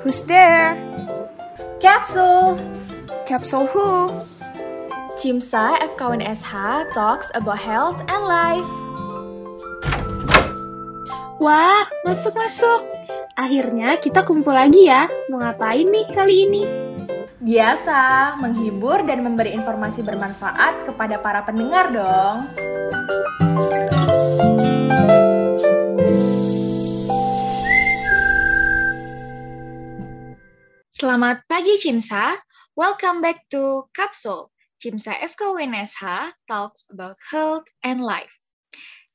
Who's there? Capsule Capsule who? Cimsa FKUN SH talks about health and life. Wah, masuk-masuk. Akhirnya kita kumpul lagi ya. Mau ngapain nih kali ini? Biasa, menghibur dan memberi informasi bermanfaat kepada para pendengar dong. Selamat pagi Cimsa. Welcome back to Capsule. Cimsa FKUNSH talks about health and life.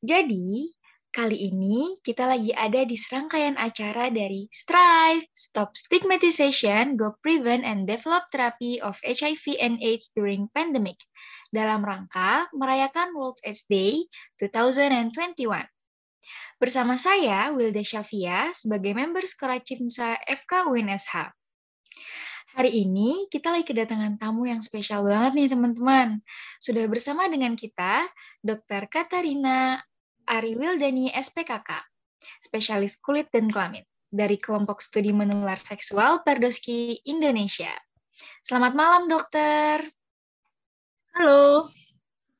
Jadi, kali ini kita lagi ada di serangkaian acara dari Strive, Stop Stigmatization, Go Prevent and Develop Therapy of HIV and AIDS During Pandemic dalam rangka merayakan World AIDS Day 2021. Bersama saya, Wilda Syafia, sebagai member Skora Cimsa FKUNSH. Hari ini kita lagi kedatangan tamu yang spesial banget nih teman-teman. Sudah bersama dengan kita Dr. Katarina Ari Wildani SPKK, spesialis kulit dan kelamin dari kelompok studi menular seksual Perdoski Indonesia. Selamat malam dokter. Halo.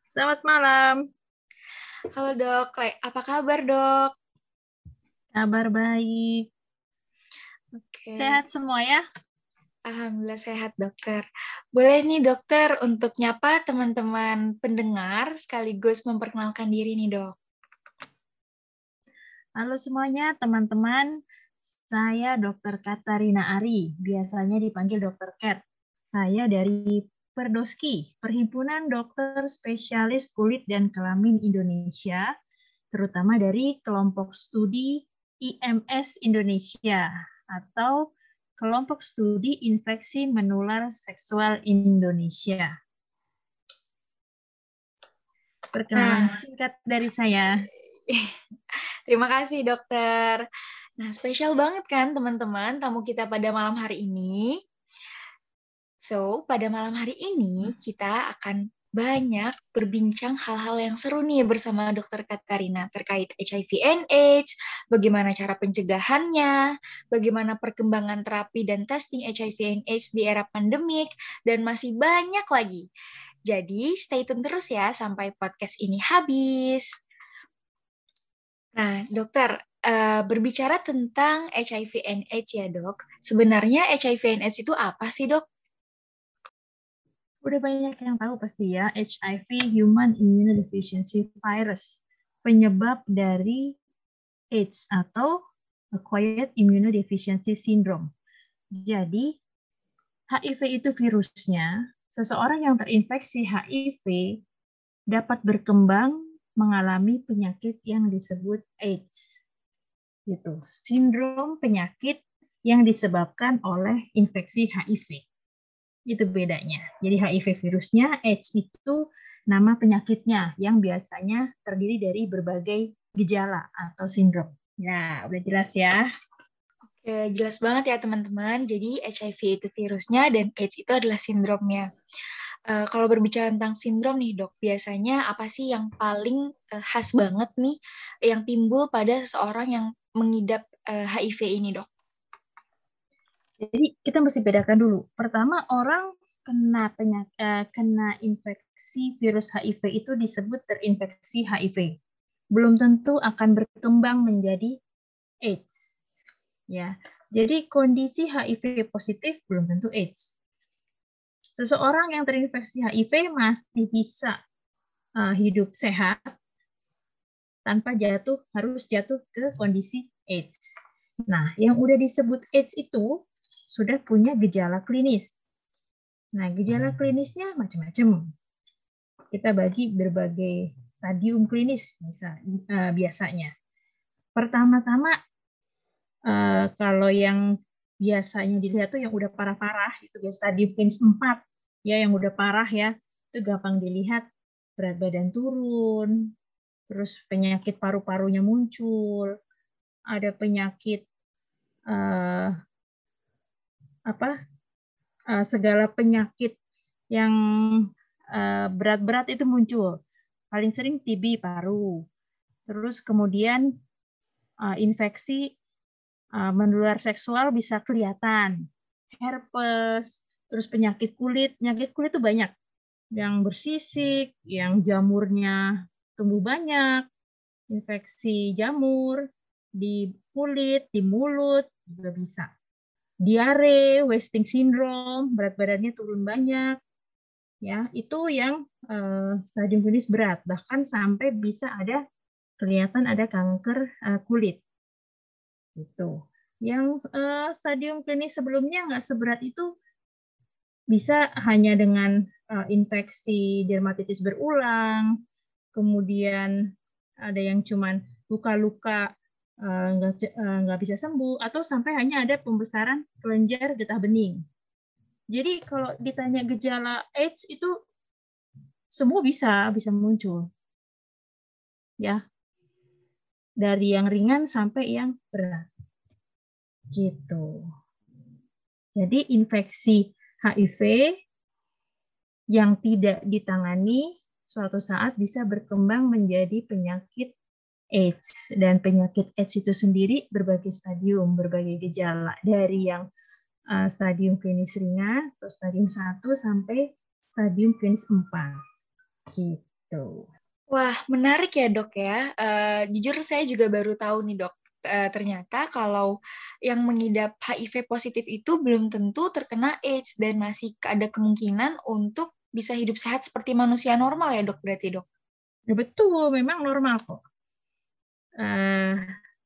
Selamat malam. Halo dok, apa kabar dok? Kabar baik. Oke. Sehat semua ya? Alhamdulillah sehat dokter. Boleh nih dokter untuk nyapa teman-teman pendengar sekaligus memperkenalkan diri nih dok. Halo semuanya teman-teman. Saya Dr. Katarina Ari, biasanya dipanggil Dr. Kat. Saya dari Perdoski, Perhimpunan Dokter Spesialis Kulit dan Kelamin Indonesia, terutama dari kelompok studi IMS Indonesia atau Kelompok Studi Infeksi Menular Seksual Indonesia. Perkenalan Nah. singkat dari saya. Terima kasih dokter. Nah, spesial banget kan teman-teman tamu kita pada malam hari ini. So, pada malam hari ini kita akan banyak berbincang hal-hal yang seru nih bersama Dokter Katarina terkait HIV and AIDS, bagaimana cara pencegahannya, bagaimana perkembangan terapi dan testing HIV and AIDS di era pandemik, dan masih banyak lagi. Jadi, stay tune terus ya sampai podcast ini habis. Nah, dokter, eh, berbicara tentang HIV and AIDS ya dok, sebenarnya HIV and AIDS itu apa sih dok? Udah banyak yang tahu pasti ya, HIV Human Immunodeficiency Virus, penyebab dari AIDS atau Acquired Immunodeficiency Syndrome. Jadi, HIV itu virusnya, seseorang yang terinfeksi HIV dapat berkembang mengalami penyakit yang disebut AIDS. Gitu. Sindrom penyakit yang disebabkan oleh infeksi HIV. Itu bedanya. Jadi HIV virusnya, AIDS itu nama penyakitnya yang biasanya terdiri dari berbagai gejala atau sindrom. Ya, udah jelas ya. Oke, jelas banget ya teman-teman. Jadi HIV itu virusnya dan AIDS itu adalah sindromnya. Eh, kalau berbicara tentang sindrom nih dok, biasanya apa sih yang paling eh, khas banget nih yang timbul pada seseorang yang mengidap eh, HIV ini dok? Jadi kita mesti bedakan dulu. Pertama orang kena penyak, eh, kena infeksi virus HIV itu disebut terinfeksi HIV. Belum tentu akan berkembang menjadi AIDS. Ya. Jadi kondisi HIV positif belum tentu AIDS. Seseorang yang terinfeksi HIV masih bisa uh, hidup sehat tanpa jatuh harus jatuh ke kondisi AIDS. Nah, yang udah disebut AIDS itu sudah punya gejala klinis. Nah, gejala klinisnya macam-macam. Kita bagi berbagai stadium klinis misal, uh, biasanya. Pertama-tama uh, kalau yang biasanya dilihat tuh yang udah parah-parah itu ya stadium klinis 4 ya yang udah parah ya itu gampang dilihat berat badan turun terus penyakit paru-parunya muncul ada penyakit uh, apa uh, segala penyakit yang berat-berat uh, itu muncul paling sering TB paru terus kemudian uh, infeksi uh, menular seksual bisa kelihatan. Herpes, terus penyakit kulit. Penyakit kulit itu banyak. Yang bersisik, yang jamurnya tumbuh banyak, infeksi jamur di kulit, di mulut juga bisa. Diare, wasting syndrome, berat badannya turun banyak, ya. Itu yang uh, stadium klinis berat bahkan sampai bisa ada kelihatan ada kanker uh, kulit. Gitu. Yang uh, stadium klinis sebelumnya nggak seberat itu bisa hanya dengan uh, infeksi dermatitis berulang kemudian ada yang cuman luka-luka nggak uh, nggak bisa sembuh atau sampai hanya ada pembesaran kelenjar getah bening jadi kalau ditanya gejala AIDS itu semua bisa bisa muncul. Ya. Dari yang ringan sampai yang berat. Gitu. Jadi infeksi HIV yang tidak ditangani suatu saat bisa berkembang menjadi penyakit AIDS dan penyakit AIDS itu sendiri berbagai stadium, berbagai gejala dari yang uh, stadium klinis ringan atau stadium 1 sampai stadium klinis 4. Gitu. Wah, menarik ya dok ya. Uh, jujur saya juga baru tahu nih dok, uh, ternyata kalau yang mengidap HIV positif itu belum tentu terkena AIDS dan masih ada kemungkinan untuk bisa hidup sehat seperti manusia normal ya dok berarti dok? Ya betul, memang normal kok. Uh,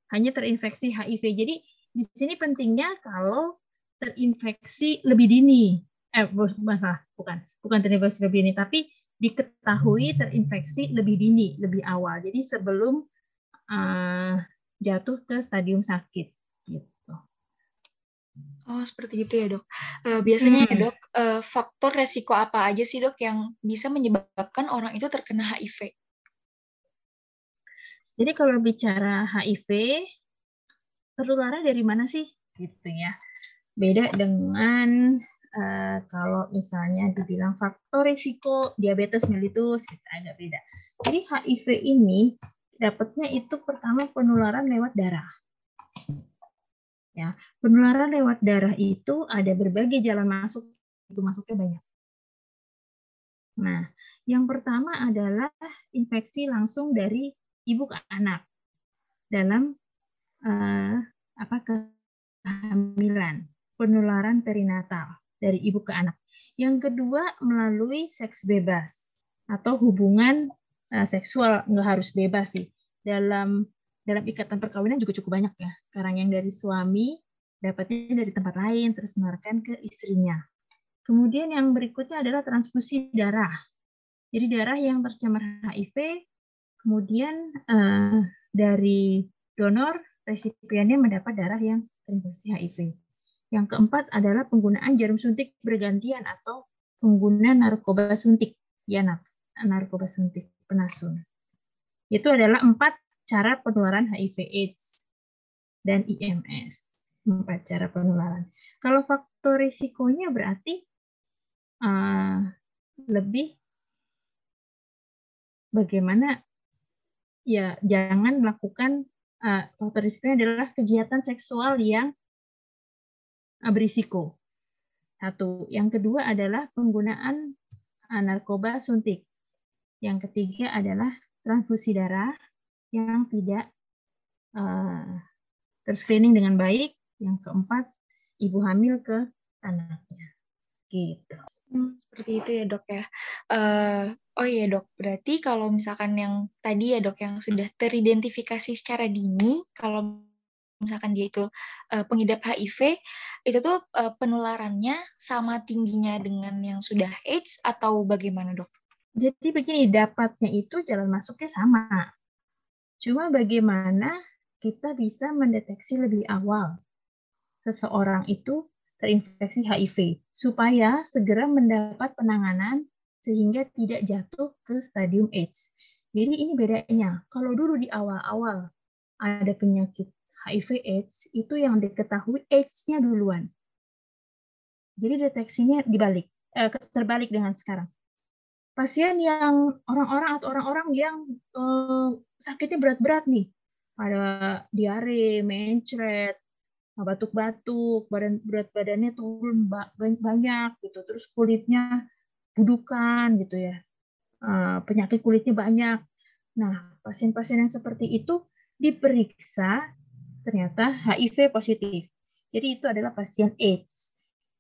hanya terinfeksi HIV. Jadi di sini pentingnya kalau terinfeksi lebih dini. Eh, masa bukan, bukan terinfeksi lebih dini, tapi diketahui terinfeksi lebih dini, lebih awal. Jadi sebelum uh, jatuh ke stadium sakit. Gitu. Oh, seperti itu ya dok. Uh, biasanya ya, hmm. ya dok, uh, faktor resiko apa aja sih dok yang bisa menyebabkan orang itu terkena HIV? Jadi kalau bicara HIV, tertularnya dari mana sih? Gitu ya. Beda dengan uh, kalau misalnya dibilang faktor risiko diabetes mellitus, kita gitu, agak beda. Jadi HIV ini dapatnya itu pertama penularan lewat darah. Ya, penularan lewat darah itu ada berbagai jalan masuk, itu masuknya banyak. Nah, yang pertama adalah infeksi langsung dari ibu ke anak dalam uh, apa kehamilan penularan perinatal dari ibu ke anak. Yang kedua melalui seks bebas atau hubungan uh, seksual nggak harus bebas sih. Dalam dalam ikatan perkawinan juga cukup banyak ya. Sekarang yang dari suami dapatnya dari tempat lain terus menularkan ke istrinya. Kemudian yang berikutnya adalah transfusi darah. Jadi darah yang tercemar HIV, kemudian uh, dari donor resipiennya mendapat darah yang terinfeksi HIV. Yang keempat adalah penggunaan jarum suntik bergantian atau pengguna narkoba suntik, ya narkoba suntik penasun. Itu adalah empat cara penularan HIV/AIDS dan IMS. Empat cara penularan. Kalau faktor risikonya berarti uh, lebih bagaimana ya jangan melakukan uh, faktor risikonya adalah kegiatan seksual yang Eh, berisiko. Satu. Yang kedua adalah penggunaan eh, narkoba suntik. Yang ketiga adalah transfusi darah yang tidak uh, terscreening dengan baik. Yang keempat, ibu hamil ke anaknya. Gitu. Hmm, seperti itu ya dok ya. Uh, oh iya dok, berarti kalau misalkan yang tadi ya dok yang sudah teridentifikasi secara dini, kalau misalkan dia itu uh, pengidap HIV, itu tuh uh, penularannya sama tingginya dengan yang sudah AIDS atau bagaimana dok? Jadi begini, dapatnya itu jalan masuknya sama. Cuma bagaimana kita bisa mendeteksi lebih awal seseorang itu terinfeksi HIV supaya segera mendapat penanganan sehingga tidak jatuh ke stadium AIDS. Jadi ini bedanya. Kalau dulu di awal-awal ada penyakit HIV AIDS itu yang diketahui AIDS-nya duluan. Jadi deteksinya dibalik, eh, terbalik dengan sekarang. Pasien yang orang-orang atau orang-orang yang eh, sakitnya berat-berat nih, ada diare, mencret, batuk-batuk, badan berat badannya turun banyak gitu, terus kulitnya budukan gitu ya, uh, penyakit kulitnya banyak. Nah, pasien-pasien yang seperti itu diperiksa ternyata HIV positif. Jadi itu adalah pasien AIDS.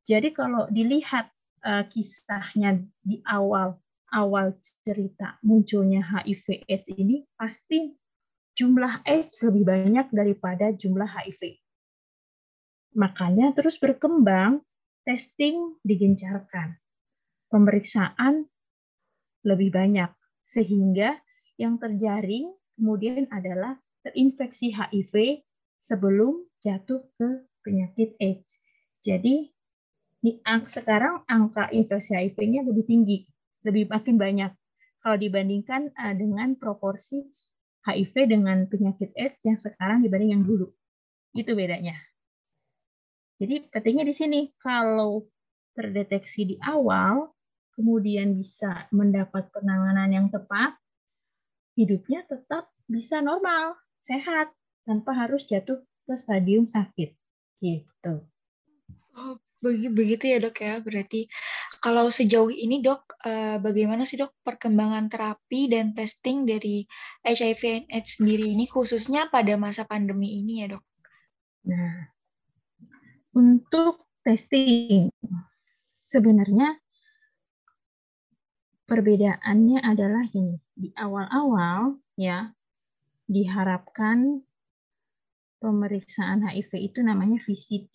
Jadi kalau dilihat uh, kisahnya di awal awal cerita munculnya HIV AIDS ini pasti jumlah AIDS lebih banyak daripada jumlah HIV. Makanya terus berkembang, testing digencarkan. Pemeriksaan lebih banyak sehingga yang terjaring kemudian adalah terinfeksi HIV sebelum jatuh ke penyakit AIDS. Jadi di sekarang angka infeksi HIV-nya lebih tinggi, lebih makin banyak kalau dibandingkan uh, dengan proporsi HIV dengan penyakit AIDS yang sekarang dibanding yang dulu. Itu bedanya. Jadi pentingnya di sini kalau terdeteksi di awal, kemudian bisa mendapat penanganan yang tepat, hidupnya tetap bisa normal, sehat, tanpa harus jatuh ke stadium sakit. Gitu. Oh, begitu ya dok ya. Berarti kalau sejauh ini dok, eh, bagaimana sih dok perkembangan terapi dan testing dari HIV AIDS sendiri ini khususnya pada masa pandemi ini ya dok? Nah, untuk testing sebenarnya perbedaannya adalah ini di awal-awal ya diharapkan pemeriksaan HIV itu namanya VCT,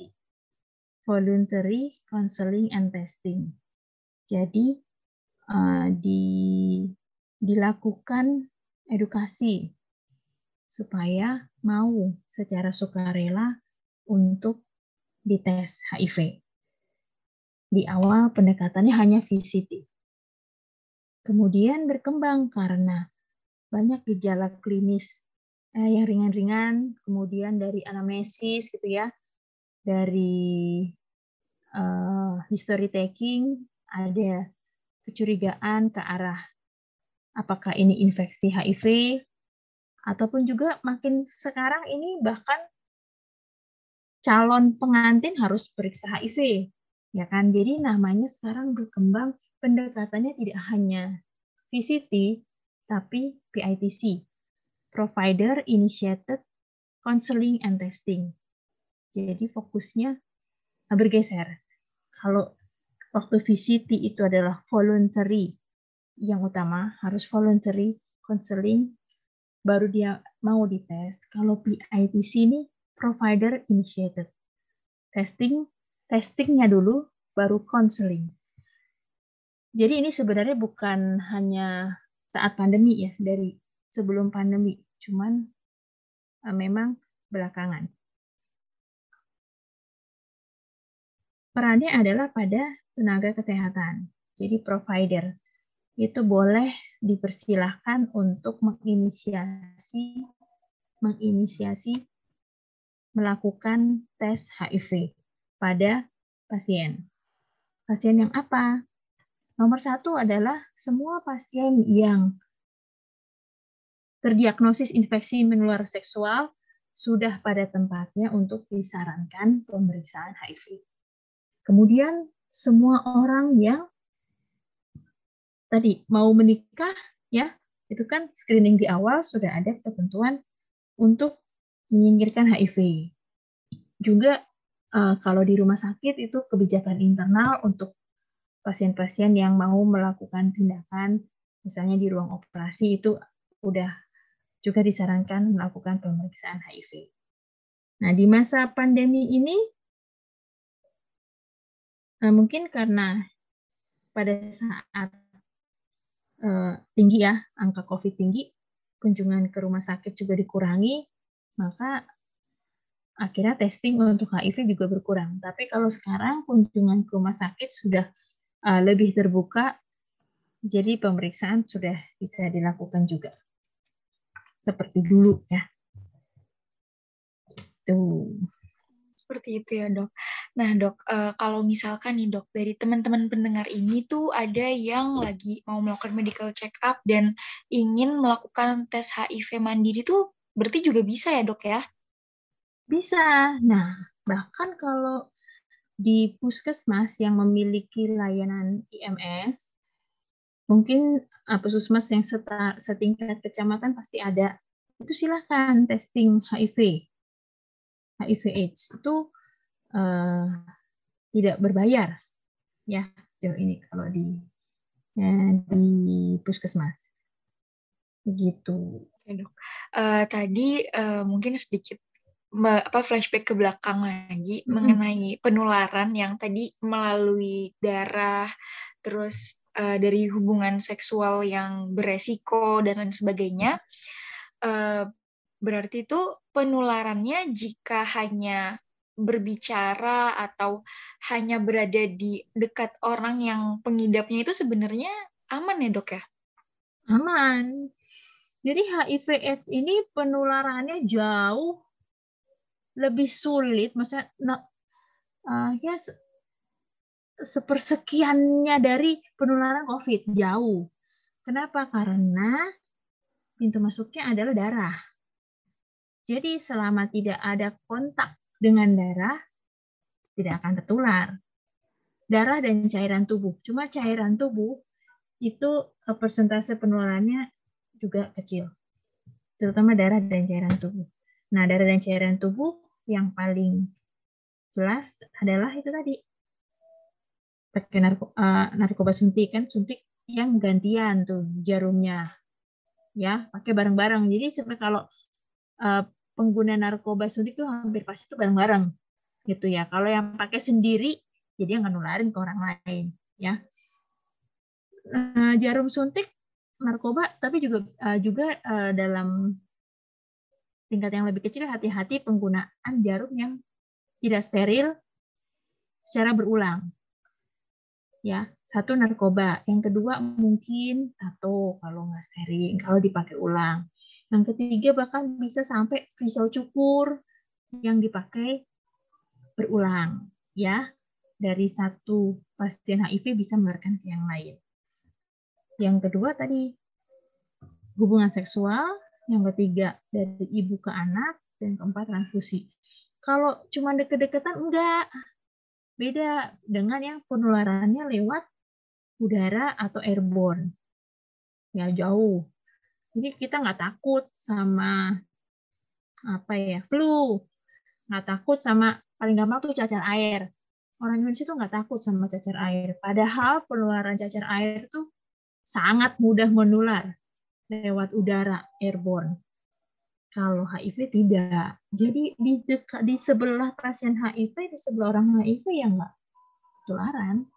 Voluntary Counseling and Testing. Jadi uh, di, dilakukan edukasi supaya mau secara sukarela untuk dites HIV. Di awal pendekatannya hanya VCT. Kemudian berkembang karena banyak gejala klinis eh, yang ringan-ringan, kemudian dari anamnesis gitu ya, dari uh, history taking ada kecurigaan ke arah apakah ini infeksi HIV ataupun juga makin sekarang ini bahkan calon pengantin harus periksa HIV ya kan jadi namanya sekarang berkembang pendekatannya tidak hanya VCT tapi PITC provider initiated counseling and testing. Jadi fokusnya bergeser. Kalau waktu VCT itu adalah voluntary, yang utama harus voluntary counseling, baru dia mau dites. Kalau PITC ini provider initiated. Testing, testingnya dulu, baru counseling. Jadi ini sebenarnya bukan hanya saat pandemi ya, dari sebelum pandemi cuman uh, memang belakangan. Perannya adalah pada tenaga kesehatan. Jadi provider itu boleh dipersilahkan untuk menginisiasi menginisiasi melakukan tes HIV pada pasien. Pasien yang apa? Nomor satu adalah semua pasien yang terdiagnosis infeksi menular seksual sudah pada tempatnya untuk disarankan pemeriksaan HIV. Kemudian semua orang yang tadi mau menikah ya, itu kan screening di awal sudah ada ketentuan untuk menyingkirkan HIV. Juga uh, kalau di rumah sakit itu kebijakan internal untuk pasien-pasien yang mau melakukan tindakan misalnya di ruang operasi itu udah juga disarankan melakukan pemeriksaan HIV. Nah, di masa pandemi ini, eh, mungkin karena pada saat uh, tinggi ya, angka COVID tinggi, kunjungan ke rumah sakit juga dikurangi, maka akhirnya testing untuk HIV juga berkurang. Tapi kalau sekarang kunjungan ke rumah sakit sudah uh, lebih terbuka, jadi pemeriksaan sudah bisa dilakukan juga seperti dulu ya. Tuh. Seperti itu ya dok. Nah dok, uh, kalau misalkan nih dok dari teman-teman pendengar ini tuh ada yang lagi mau melakukan medical check up dan ingin melakukan tes HIV mandiri tuh berarti juga bisa ya dok ya? Bisa. Nah Bahkan kalau di puskesmas yang memiliki layanan IMS, mungkin uh, puskesmas yang setingkat kecamatan pasti ada. Itu silahkan testing HIV, HIV AIDS itu uh, tidak berbayar, ya sejauh ini kalau di ya, di puskesmas. Ya, dok. Uh, tadi uh, mungkin sedikit apa flashback ke belakang lagi mm-hmm. mengenai penularan yang tadi melalui darah terus uh, dari hubungan seksual yang beresiko dan lain sebagainya uh, berarti itu penularannya jika hanya berbicara atau hanya berada di dekat orang yang pengidapnya itu sebenarnya aman ya dok ya? Aman. Jadi HIV AIDS ini penularannya jauh lebih sulit, maksudnya uh, ya sepersekiannya dari penularan COVID jauh. Kenapa? Karena pintu masuknya adalah darah. Jadi selama tidak ada kontak dengan darah, tidak akan tertular. Darah dan cairan tubuh. Cuma cairan tubuh itu eh, persentase penularannya juga kecil. Terutama darah dan cairan tubuh. Nah, darah dan cairan tubuh yang paling jelas adalah itu tadi pakai narko, uh, narkoba suntik kan suntik yang gantian tuh jarumnya ya pakai bareng-bareng jadi sampai kalau uh, pengguna narkoba suntik tuh hampir pasti itu bareng-bareng gitu ya kalau yang pakai sendiri jadi yang nularin ke orang lain ya uh, jarum suntik narkoba tapi juga uh, juga uh, dalam tingkat yang lebih kecil hati-hati penggunaan jarum yang tidak steril secara berulang. Ya, satu narkoba, yang kedua mungkin tato kalau nggak steril, kalau dipakai ulang. Yang ketiga bahkan bisa sampai pisau cukur yang dipakai berulang, ya. Dari satu pasien HIV bisa menularkan ke yang lain. Yang kedua tadi hubungan seksual yang ketiga dari ibu ke anak, dan keempat transfusi. Kalau cuma deket-deketan enggak. Beda dengan yang penularannya lewat udara atau airborne. Ya jauh. Jadi kita nggak takut sama apa ya flu, nggak takut sama paling gampang tuh cacar air. Orang Indonesia tuh nggak takut sama cacar air. Padahal penularan cacar air tuh sangat mudah menular lewat udara airborne. Kalau HIV tidak. Jadi di dekat di sebelah pasien HIV, di sebelah orang HIV yang nggak ketularan.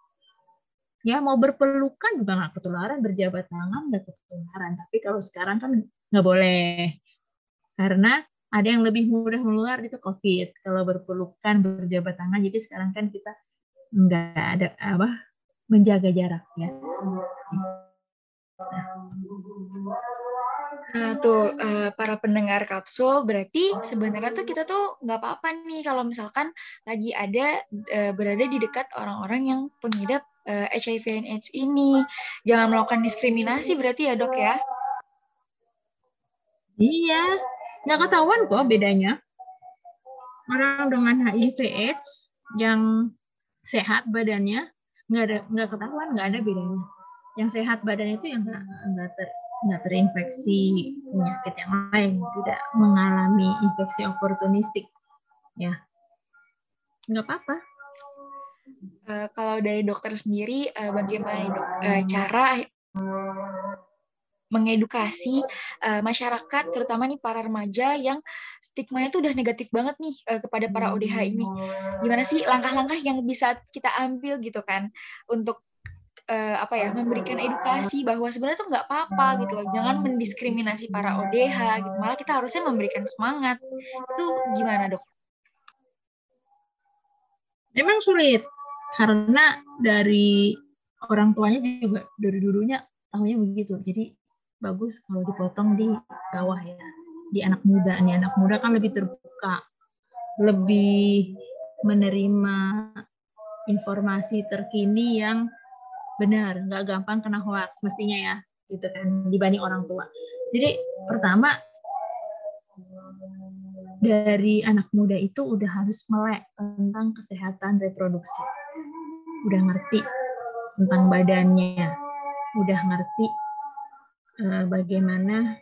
Ya mau berpelukan juga nggak ketularan, berjabat tangan nggak ketularan. Tapi kalau sekarang kan nggak boleh. Karena ada yang lebih mudah menular itu COVID. Kalau berpelukan, berjabat tangan, jadi sekarang kan kita nggak ada apa menjaga jarak ya. Nah tuh uh, para pendengar kapsul berarti sebenarnya tuh kita tuh nggak apa-apa nih kalau misalkan lagi ada uh, berada di dekat orang-orang yang pengidap uh, HIV and AIDS ini. Jangan melakukan diskriminasi berarti ya dok ya? Iya, nggak ketahuan kok bedanya. Orang dengan HIV AIDS yang sehat badannya nggak ada nggak ketahuan nggak ada bedanya yang sehat badan itu yang nggak ter nggak terinfeksi penyakit yang lain, tidak mengalami infeksi oportunistik, ya nggak apa-apa. Uh, kalau dari dokter sendiri, uh, bagaimana dok, uh, cara mengedukasi uh, masyarakat, terutama nih para remaja yang stigma itu udah negatif banget nih uh, kepada para ODH ini. Gimana sih langkah-langkah yang bisa kita ambil gitu kan untuk uh, apa ya memberikan edukasi bahwa sebenarnya tuh nggak apa-apa gitu loh. Jangan mendiskriminasi para ODH gitu. Malah kita harusnya memberikan semangat. Itu gimana dok? Memang sulit. Karena dari orang tuanya juga dari dulunya tahunya begitu. Jadi bagus kalau dipotong di bawah ya. Di anak muda nih. Anak muda kan lebih terbuka. Lebih menerima informasi terkini yang benar nggak gampang kena hoax mestinya ya gitu kan dibanding orang tua jadi pertama dari anak muda itu udah harus melek tentang kesehatan reproduksi. Udah ngerti tentang badannya, udah ngerti uh, bagaimana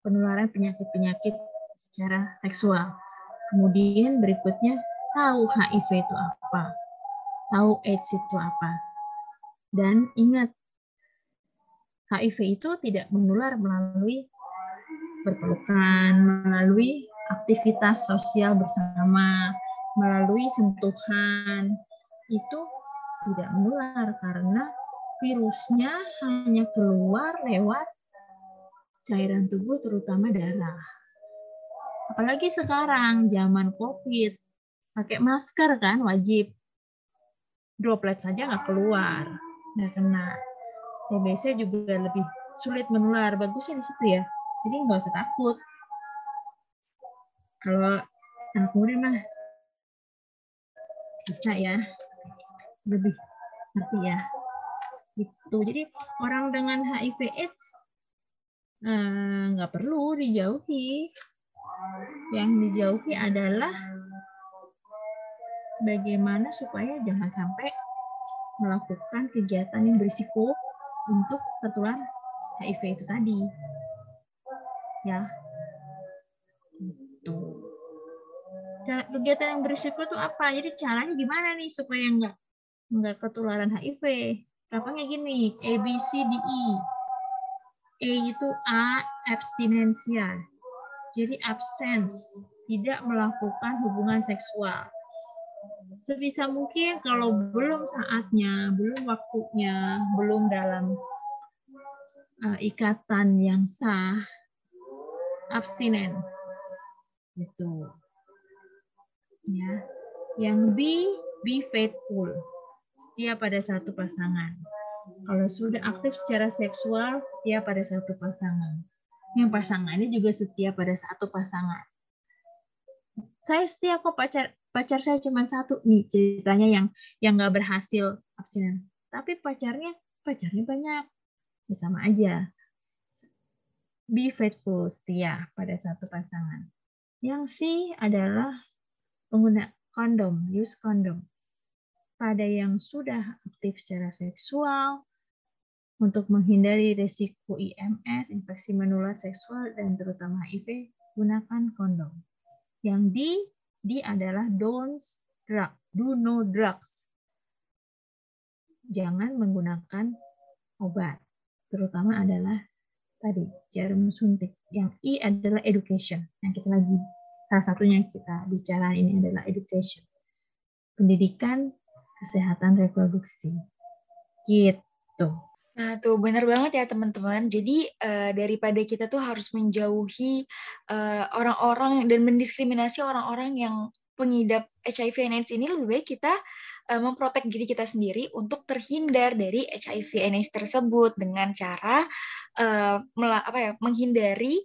penularan penyakit-penyakit secara seksual. Kemudian berikutnya tahu HIV itu apa, tahu AIDS itu apa. Dan ingat, HIV itu tidak menular melalui berpelukan, melalui aktivitas sosial bersama, melalui sentuhan. Itu tidak menular karena virusnya hanya keluar lewat cairan tubuh terutama darah. Apalagi sekarang zaman COVID, pakai masker kan wajib. Droplet saja nggak keluar, nggak kena. TBC juga lebih sulit menular. Bagusnya di situ ya. Jadi nggak usah takut. Kalau anak muda mah bisa ya lebih ngerti ya gitu jadi orang dengan HIV AIDS eh, nggak perlu dijauhi yang dijauhi adalah bagaimana supaya jangan sampai melakukan kegiatan yang berisiko untuk tertular HIV itu tadi. Ya. Gitu. Kegiatan yang berisiko itu apa? Jadi caranya gimana nih supaya nggak nggak ketularan HIV? Gampangnya gini, A, B, C, D, E. A itu A, abstinensia. Jadi absence, tidak melakukan hubungan seksual. Sebisa mungkin kalau belum saatnya, belum waktunya, belum dalam uh, ikatan yang sah, abstinen. Gitu. Ya. Yang B, be faithful. Setia pada satu pasangan. Kalau sudah aktif secara seksual, setia pada satu pasangan yang pasangannya juga setia pada satu pasangan. Saya setia kok pacar pacar saya cuma satu nih ceritanya yang yang nggak berhasil abstinen. Tapi pacarnya pacarnya banyak, ya sama aja. Be faithful, setia pada satu pasangan. Yang C adalah pengguna kondom, use kondom. Pada yang sudah aktif secara seksual, untuk menghindari resiko IMS, infeksi menular seksual, dan terutama HIV, gunakan kondom. Yang D, D adalah don't drug, do no drugs. Jangan menggunakan obat, terutama adalah tadi jarum suntik. Yang I adalah education, yang kita lagi salah satunya kita bicara ini adalah education. Pendidikan kesehatan reproduksi. Gitu. Nah, tuh benar banget ya teman-teman. Jadi uh, daripada kita tuh harus menjauhi eh, orang-orang uh, dan mendiskriminasi orang-orang yang pengidap HIV and AIDS ini lebih baik kita uh, memprotek diri kita sendiri untuk terhindar dari HIV and AIDS tersebut dengan cara uh, apa ya menghindari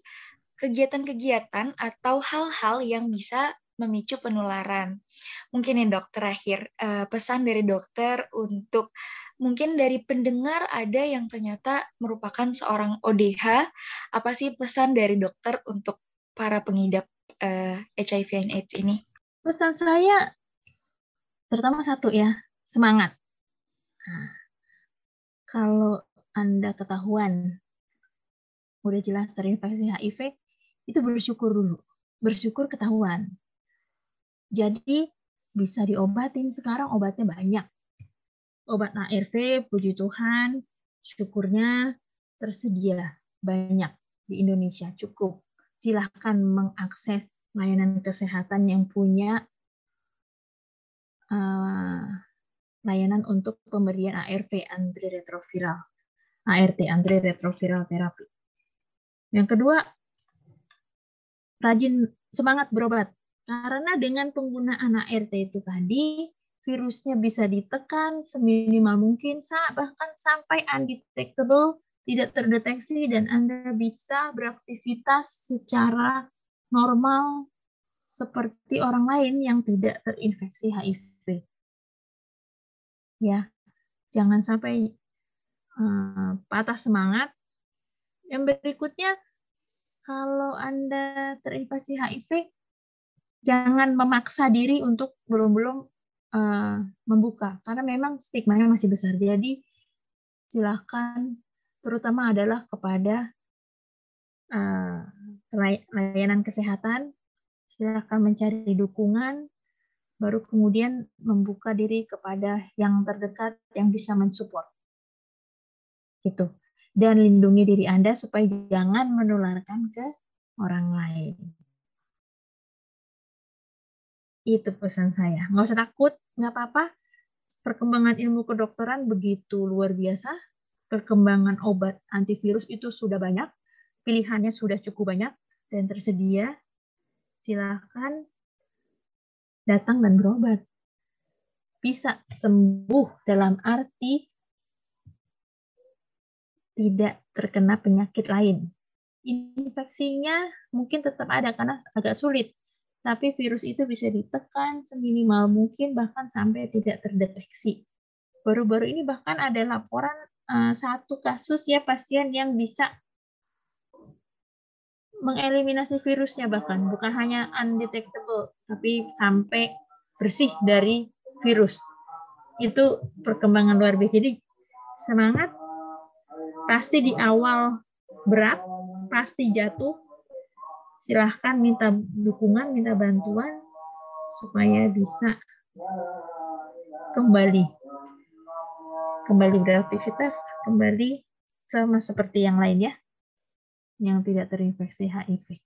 kegiatan-kegiatan atau hal-hal yang bisa memicu penularan. Mungkin nih dok terakhir uh, pesan dari dokter untuk mungkin dari pendengar ada yang ternyata merupakan seorang ODH. Apa sih pesan dari dokter untuk para pengidap uh, eh, HIV and AIDS ini? Pesan saya terutama satu ya, semangat. Nah, kalau Anda ketahuan udah jelas terinfeksi HIV, itu bersyukur dulu. Bersyukur ketahuan. Jadi bisa diobatin sekarang obatnya banyak obat ARV, puji Tuhan, syukurnya tersedia banyak di Indonesia, cukup. Silahkan mengakses layanan kesehatan yang punya uh, layanan untuk pemberian ARV antiretroviral, ART antiretroviral terapi. Yang kedua, rajin semangat berobat. Karena dengan penggunaan ART itu tadi, virusnya bisa ditekan seminimal mungkin, bahkan sampai undetectable, tidak terdeteksi, dan Anda bisa beraktivitas secara normal seperti orang lain yang tidak terinfeksi HIV. Ya, jangan sampai uh, patah semangat. Yang berikutnya, kalau Anda terinfeksi HIV, jangan memaksa diri untuk belum-belum uh, membuka, karena memang stigma-nya masih besar. Jadi, silakan terutama adalah kepada uh, layanan kesehatan, silakan mencari dukungan, baru kemudian membuka diri kepada yang terdekat yang bisa mensupport. Gitu. Dan lindungi diri Anda supaya jangan menularkan ke orang lain. Itu pesan saya. Nggak usah takut, nggak apa-apa. Perkembangan ilmu kedokteran begitu luar biasa. Perkembangan obat antivirus itu sudah banyak. Pilihannya sudah cukup banyak dan tersedia. Silakan datang dan berobat. Bisa sembuh dalam arti tidak terkena penyakit lain. Infeksinya mungkin tetap ada karena agak sulit, tapi virus itu bisa ditekan seminimal mungkin bahkan sampai tidak terdeteksi. Baru-baru ini bahkan ada laporan uh, satu kasus ya pasien yang bisa mengeliminasi virusnya bahkan. Bukan hanya undetectable tapi sampai bersih dari virus. Itu perkembangan luar biasa. Jadi semangat. Pasti di awal berat pasti jatuh silahkan minta dukungan minta bantuan supaya bisa kembali kembali beraktivitas kembali sama seperti yang lain ya yang tidak terinfeksi HIV.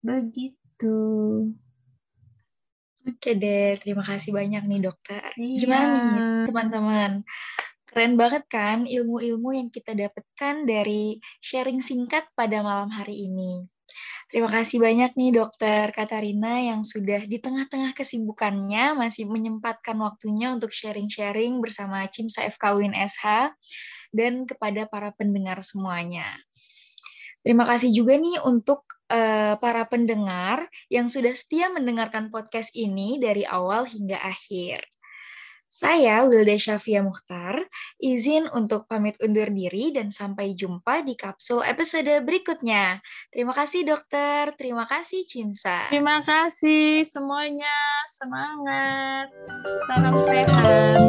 Begitu. Oke deh, terima kasih banyak nih dokter. Iya. Gimana nih teman-teman? Keren banget kan ilmu-ilmu yang kita dapatkan dari sharing singkat pada malam hari ini. Terima kasih banyak nih dokter Katarina yang sudah di tengah-tengah kesibukannya masih menyempatkan waktunya untuk sharing-sharing bersama Cimsa FKUIN SH dan kepada para pendengar semuanya. Terima kasih juga nih untuk uh, para pendengar yang sudah setia mendengarkan podcast ini dari awal hingga akhir. Saya Wilda Syafia Mukhtar, izin untuk pamit undur diri dan sampai jumpa di kapsul episode berikutnya. Terima kasih dokter, terima kasih Cimsa. Terima kasih semuanya, semangat, salam sehat.